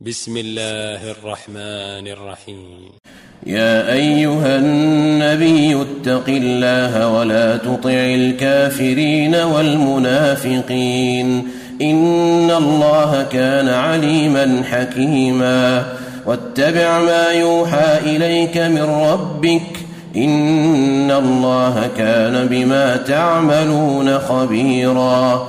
بسم الله الرحمن الرحيم. يا أيها النبي اتق الله ولا تطع الكافرين والمنافقين. إن الله كان عليما حكيما. واتبع ما يوحى إليك من ربك. إن الله كان بما تعملون خبيرا.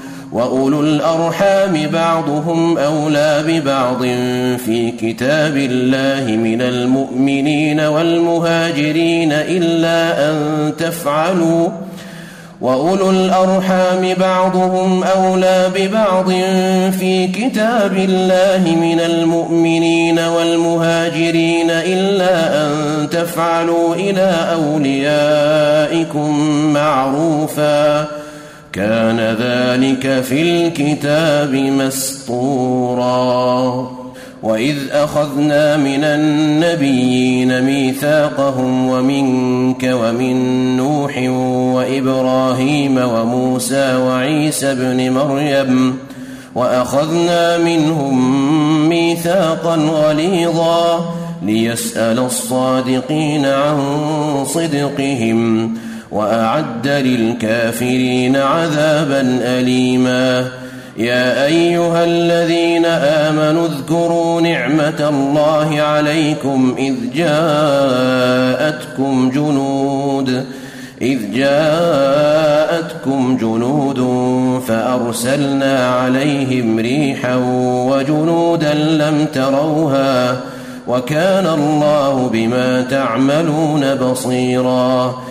واولو الارحام بعضهم اولى ببعض في كتاب الله من المؤمنين والمهاجرين الا ان تفعلوا واولو الارحام بعضهم اولى ببعض في كتاب الله من المؤمنين والمهاجرين الا ان تفعلوا إلى اوليائكم معروفا كان ذلك في الكتاب مسطورا. وإذ أخذنا من النبيين ميثاقهم ومنك ومن نوح وإبراهيم وموسى وعيسى ابن مريم وأخذنا منهم ميثاقا غليظا ليسأل الصادقين عن صدقهم. وأعد للكافرين عذابا أليما. يا أيها الذين آمنوا اذكروا نعمة الله عليكم إذ جاءتكم جنود إذ جاءتكم جنود فأرسلنا عليهم ريحا وجنودا لم تروها وكان الله بما تعملون بصيراً.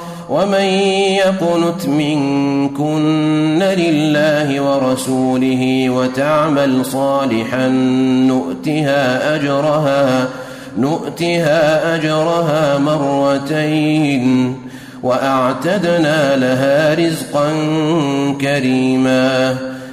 ومن يقنت منكن لله ورسوله وتعمل صالحا نؤتها أجرها نؤتها أجرها مرتين وأعتدنا لها رزقا كريما.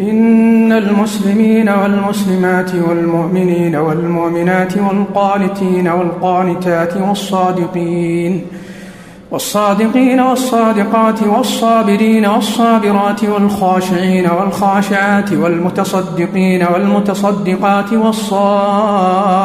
إن المسلمين والمسلمات والمؤمنين والمؤمنات والقانتين والقانتات والصادقين والصادقين والصادقات والصابرين والصابرات والخاشعين والخاشعات والمتصدقين والمتصدقات والصائمين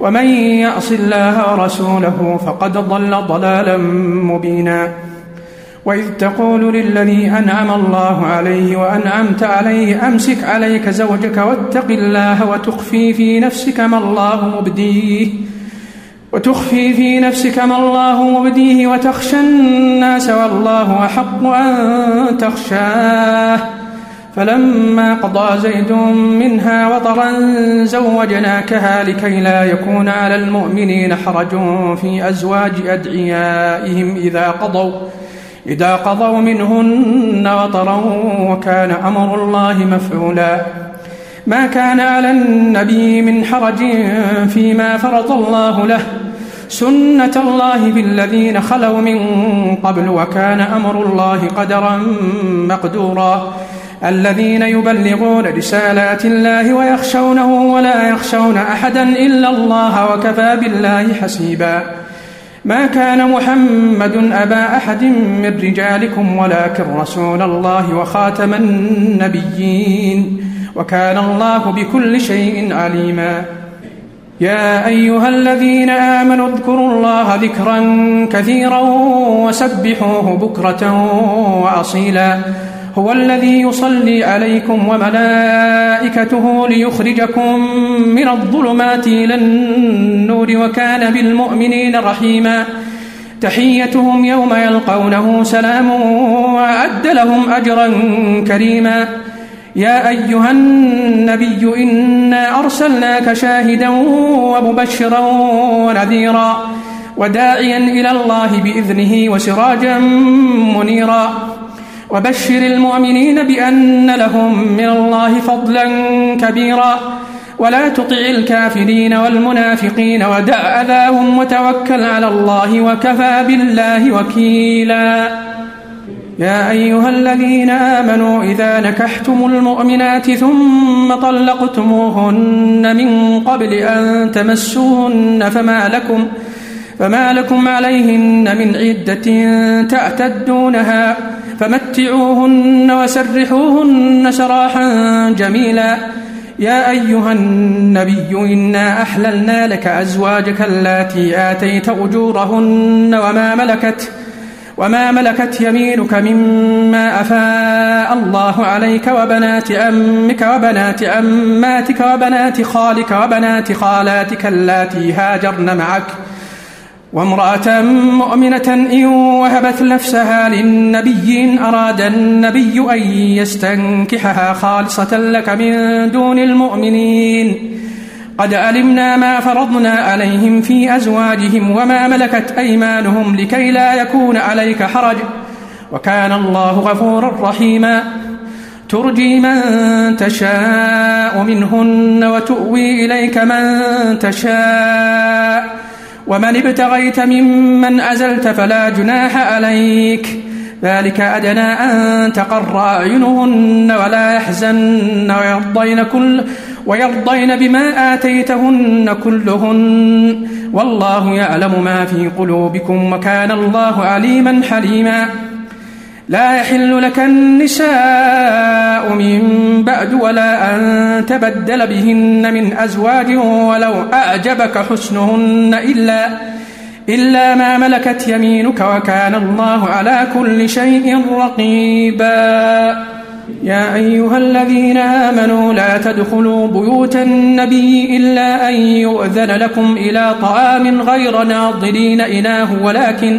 ومن يعص الله ورسوله فقد ضل ضلالا مبينا. وإذ تقول للذي أنعم الله عليه وأنعمت عليه أمسك عليك زوجك واتق الله وتخفي في نفسك ما الله مبديه. وتخفي في نفسك ما الله مبديه وتخشى الناس والله أحق أن تخشاه. فلما قضى زيد منها وطرا زوجناكها لكي لا يكون على المؤمنين حرج في أزواج أدعيائهم إذا قضوا إذا قضوا منهن وطرا وكان أمر الله مفعولا. ما كان على النبي من حرج فيما فرض الله له. سنة الله بالذين خلوا من قبل وكان أمر الله قدرا مقدورا. الذين يبلغون رسالات الله ويخشونه ولا يخشون أحدا إلا الله وكفى بالله حسيبا. ما كان محمد أبا أحد من رجالكم ولكن رسول الله وخاتم النبيين وكان الله بكل شيء عليما. يا أيها الذين آمنوا اذكروا الله ذكرا كثيرا وسبحوه بكرة وأصيلا. هو الذي يصلي عليكم وملائكته ليخرجكم من الظلمات إلى النور وكان بالمؤمنين رحيما. تحيتهم يوم يلقونه سلام وأعد لهم أجرا كريما. يا أيها النبي إنا أرسلناك شاهدا ومبشرا ونذيرا وداعيا إلى الله بإذنه وسراجا منيرا. وبشر المؤمنين بأن لهم من الله فضلا كبيرا. ولا تطع الكافرين والمنافقين ودع أذاهم وتوكل على الله وكفى بالله وكيلا. يا أيها الذين آمنوا إذا نكحتم المؤمنات ثم طلقتموهن من قبل أن تمسوهن فما لكم فما لكم عليهن من عدة تعتدونها فمتعوهن وسرحوهن سراحا جميلا. يا أيها النبي إنا أحللنا لك أزواجك اللاتي آتيت أجورهن وما ملكت وما ملكت يمينك مما أفاء الله عليك وبنات أمك وبنات أماتك وبنات خالك وبنات خالاتك اللاتي هاجرن معك ۖ. وامرأة مؤمنة إن وهبت نفسها للنبي إن أراد النبي أن يستنكحها خالصة لك من دون المؤمنين. قد علمنا ما فرضنا عليهم في أزواجهم وما ملكت أيمانهم لكي لا يكون عليك حرج. وكان الله غفورا رحيما. ترجي من تشاء منهن وتؤوي إليك من تشاء. ومن ابتغيت ممن أزلت فلا جناح عليك. ذلك أدنى أن تقر أعينهن ولا يحزن ويرضين كل ويرضين بما آتيتهن كلهن. والله يعلم ما في قلوبكم وكان الله عليما حليما. لا يحل لك النساء من بعد ولا أن تبدل بهن من أزواج ولو أعجبك حسنهن إلا إلا ما ملكت يمينك وكان الله على كل شيء رقيبا. يا أيها الذين آمنوا لا تدخلوا بيوت النبي إلا أن يؤذن لكم إلى طعام غير ناظرين إناه ولكن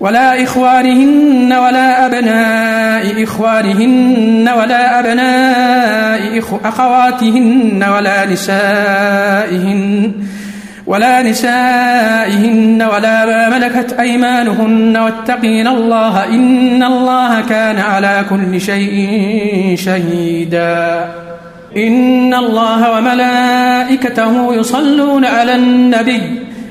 ولا إخوانهن ولا أبناء إخوانهن ولا أبناء أخواتهن ولا نسائهن ولا نسائهن ولا ما ملكت أيمانهن واتقين الله إن الله كان على كل شيء شهيدا إن الله وملائكته يصلون على النبي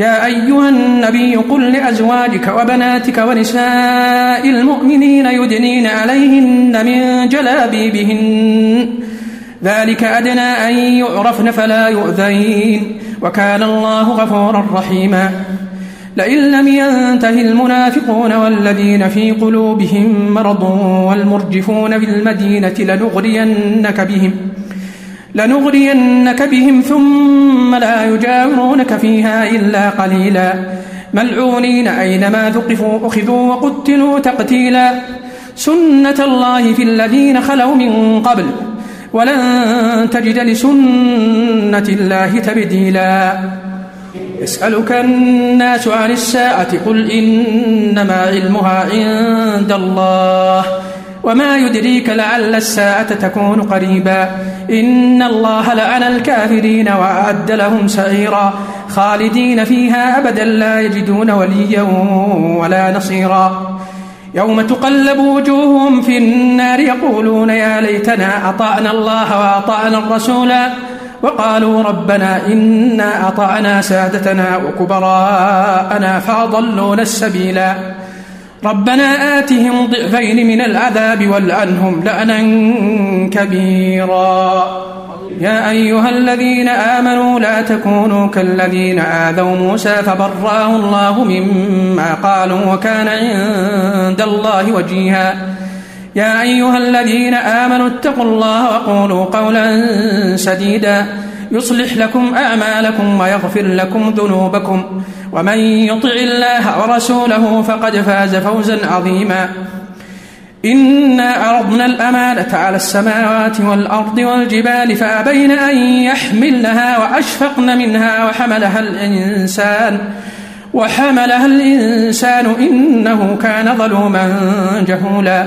يا أيها النبي قل لأزواجك وبناتك ونساء المؤمنين يدنين عليهن من جلابيبهن. ذلك أدنى أن يعرفن فلا يؤذين. وكان الله غفورا رحيما. لئن لم ينته المنافقون والذين في قلوبهم مرض والمرجفون في المدينة لنغرينك بهم. لنغرينك بهم ثم لا يجاورونك فيها إلا قليلا. ملعونين أينما ثقفوا أخذوا وقتلوا تقتيلا. سنة الله في الذين خلوا من قبل ولن تجد لسنة الله تبديلا. يسألك الناس عن الساعة قل إنما علمها عند الله. وما يدريك لعل الساعة تكون قريبا إن الله لعن الكافرين وأعد لهم سعيرا خالدين فيها أبدا لا يجدون وليا ولا نصيرا يوم تقلب وجوههم في النار يقولون يا ليتنا أطعنا الله وأطعنا الرسول وقالوا ربنا إنا أطعنا سادتنا وكبراءنا فأضلونا السبيلا ربنا آتهم ضعفين من العذاب والعنهم لأنا كبيرا. يا أيها الذين آمنوا لا تكونوا كالذين آذوا موسى فبرأه الله مما قالوا وكان عند الله وجيها. يا أيها الذين آمنوا اتقوا الله وقولوا قولا سديدا. يصلح لكم أعمالكم ويغفر لكم ذنوبكم. ومن يطع الله ورسوله فقد فاز فوزا عظيما. إنا عرضنا الأمانة على السماوات والأرض والجبال فأبين أن يحملنها وأشفقن منها وحملها الإنسان وحملها الإنسان إنه كان ظلوما جهولا.